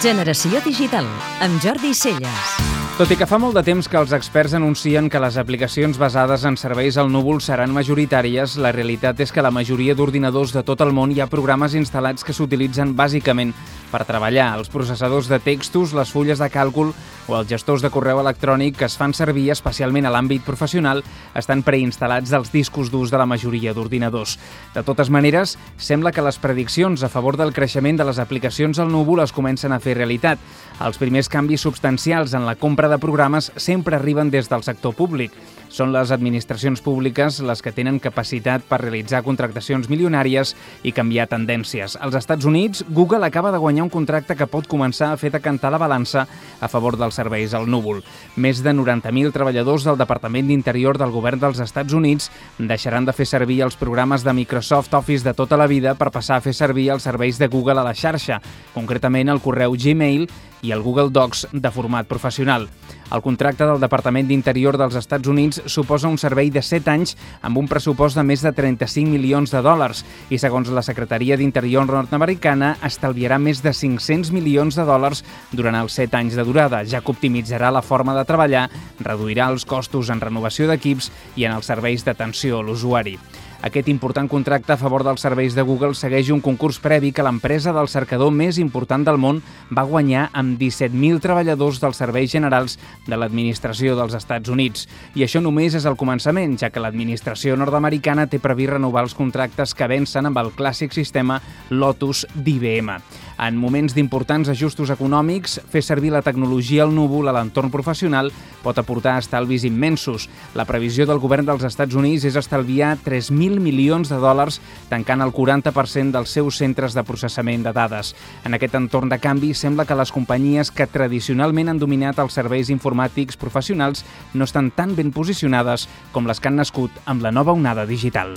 Generació Digital, amb Jordi Celles. Tot i que fa molt de temps que els experts anuncien que les aplicacions basades en serveis al núvol seran majoritàries, la realitat és que la majoria d'ordinadors de tot el món hi ha programes instal·lats que s'utilitzen bàsicament per treballar. Els processadors de textos, les fulles de càlcul o els gestors de correu electrònic que es fan servir especialment a l'àmbit professional estan preinstal·lats als discos durs de la majoria d'ordinadors. De totes maneres, sembla que les prediccions a favor del creixement de les aplicacions al núvol es comencen a fer realitat. Els primers canvis substancials en la compra de programes sempre arriben des del sector públic. Són les administracions públiques les que tenen capacitat per realitzar contractacions milionàries i canviar tendències. Als Estats Units, Google acaba de guanyar un contracte que pot començar a fer decantar la balança a favor dels serveis al núvol. Més de 90.000 treballadors del Departament d'Interior del Govern dels Estats Units deixaran de fer servir els programes de Microsoft Office de tota la vida per passar a fer servir els serveis de Google a la xarxa, concretament el correu Gmail i el Google Docs de format professional. El contracte del Departament d'Interior dels Estats Units suposa un servei de 7 anys amb un pressupost de més de 35 milions de dòlars i, segons la Secretaria d'Interior nord-americana, estalviarà més de 500 milions de dòlars durant els 7 anys de durada, ja que optimitzarà la forma de treballar, reduirà els costos en renovació d'equips i en els serveis d'atenció a l'usuari. Aquest important contracte a favor dels serveis de Google segueix un concurs previ que l'empresa del cercador més important del món va guanyar amb 17.000 treballadors dels serveis generals de l'administració dels Estats Units. I això només és el començament, ja que l'administració nord-americana té previst renovar els contractes que vencen amb el clàssic sistema Lotus d'IBM. En moments d'importants ajustos econòmics, fer servir la tecnologia al núvol a l'entorn professional pot aportar estalvis immensos. La previsió del govern dels Estats Units és estalviar 3.000 milions de dòlars tancant el 40% dels seus centres de processament de dades. En aquest entorn de canvi, sembla que les companyies que tradicionalment han dominat els serveis informàtics professionals no estan tan ben posicionades com les que han nascut amb la nova onada digital.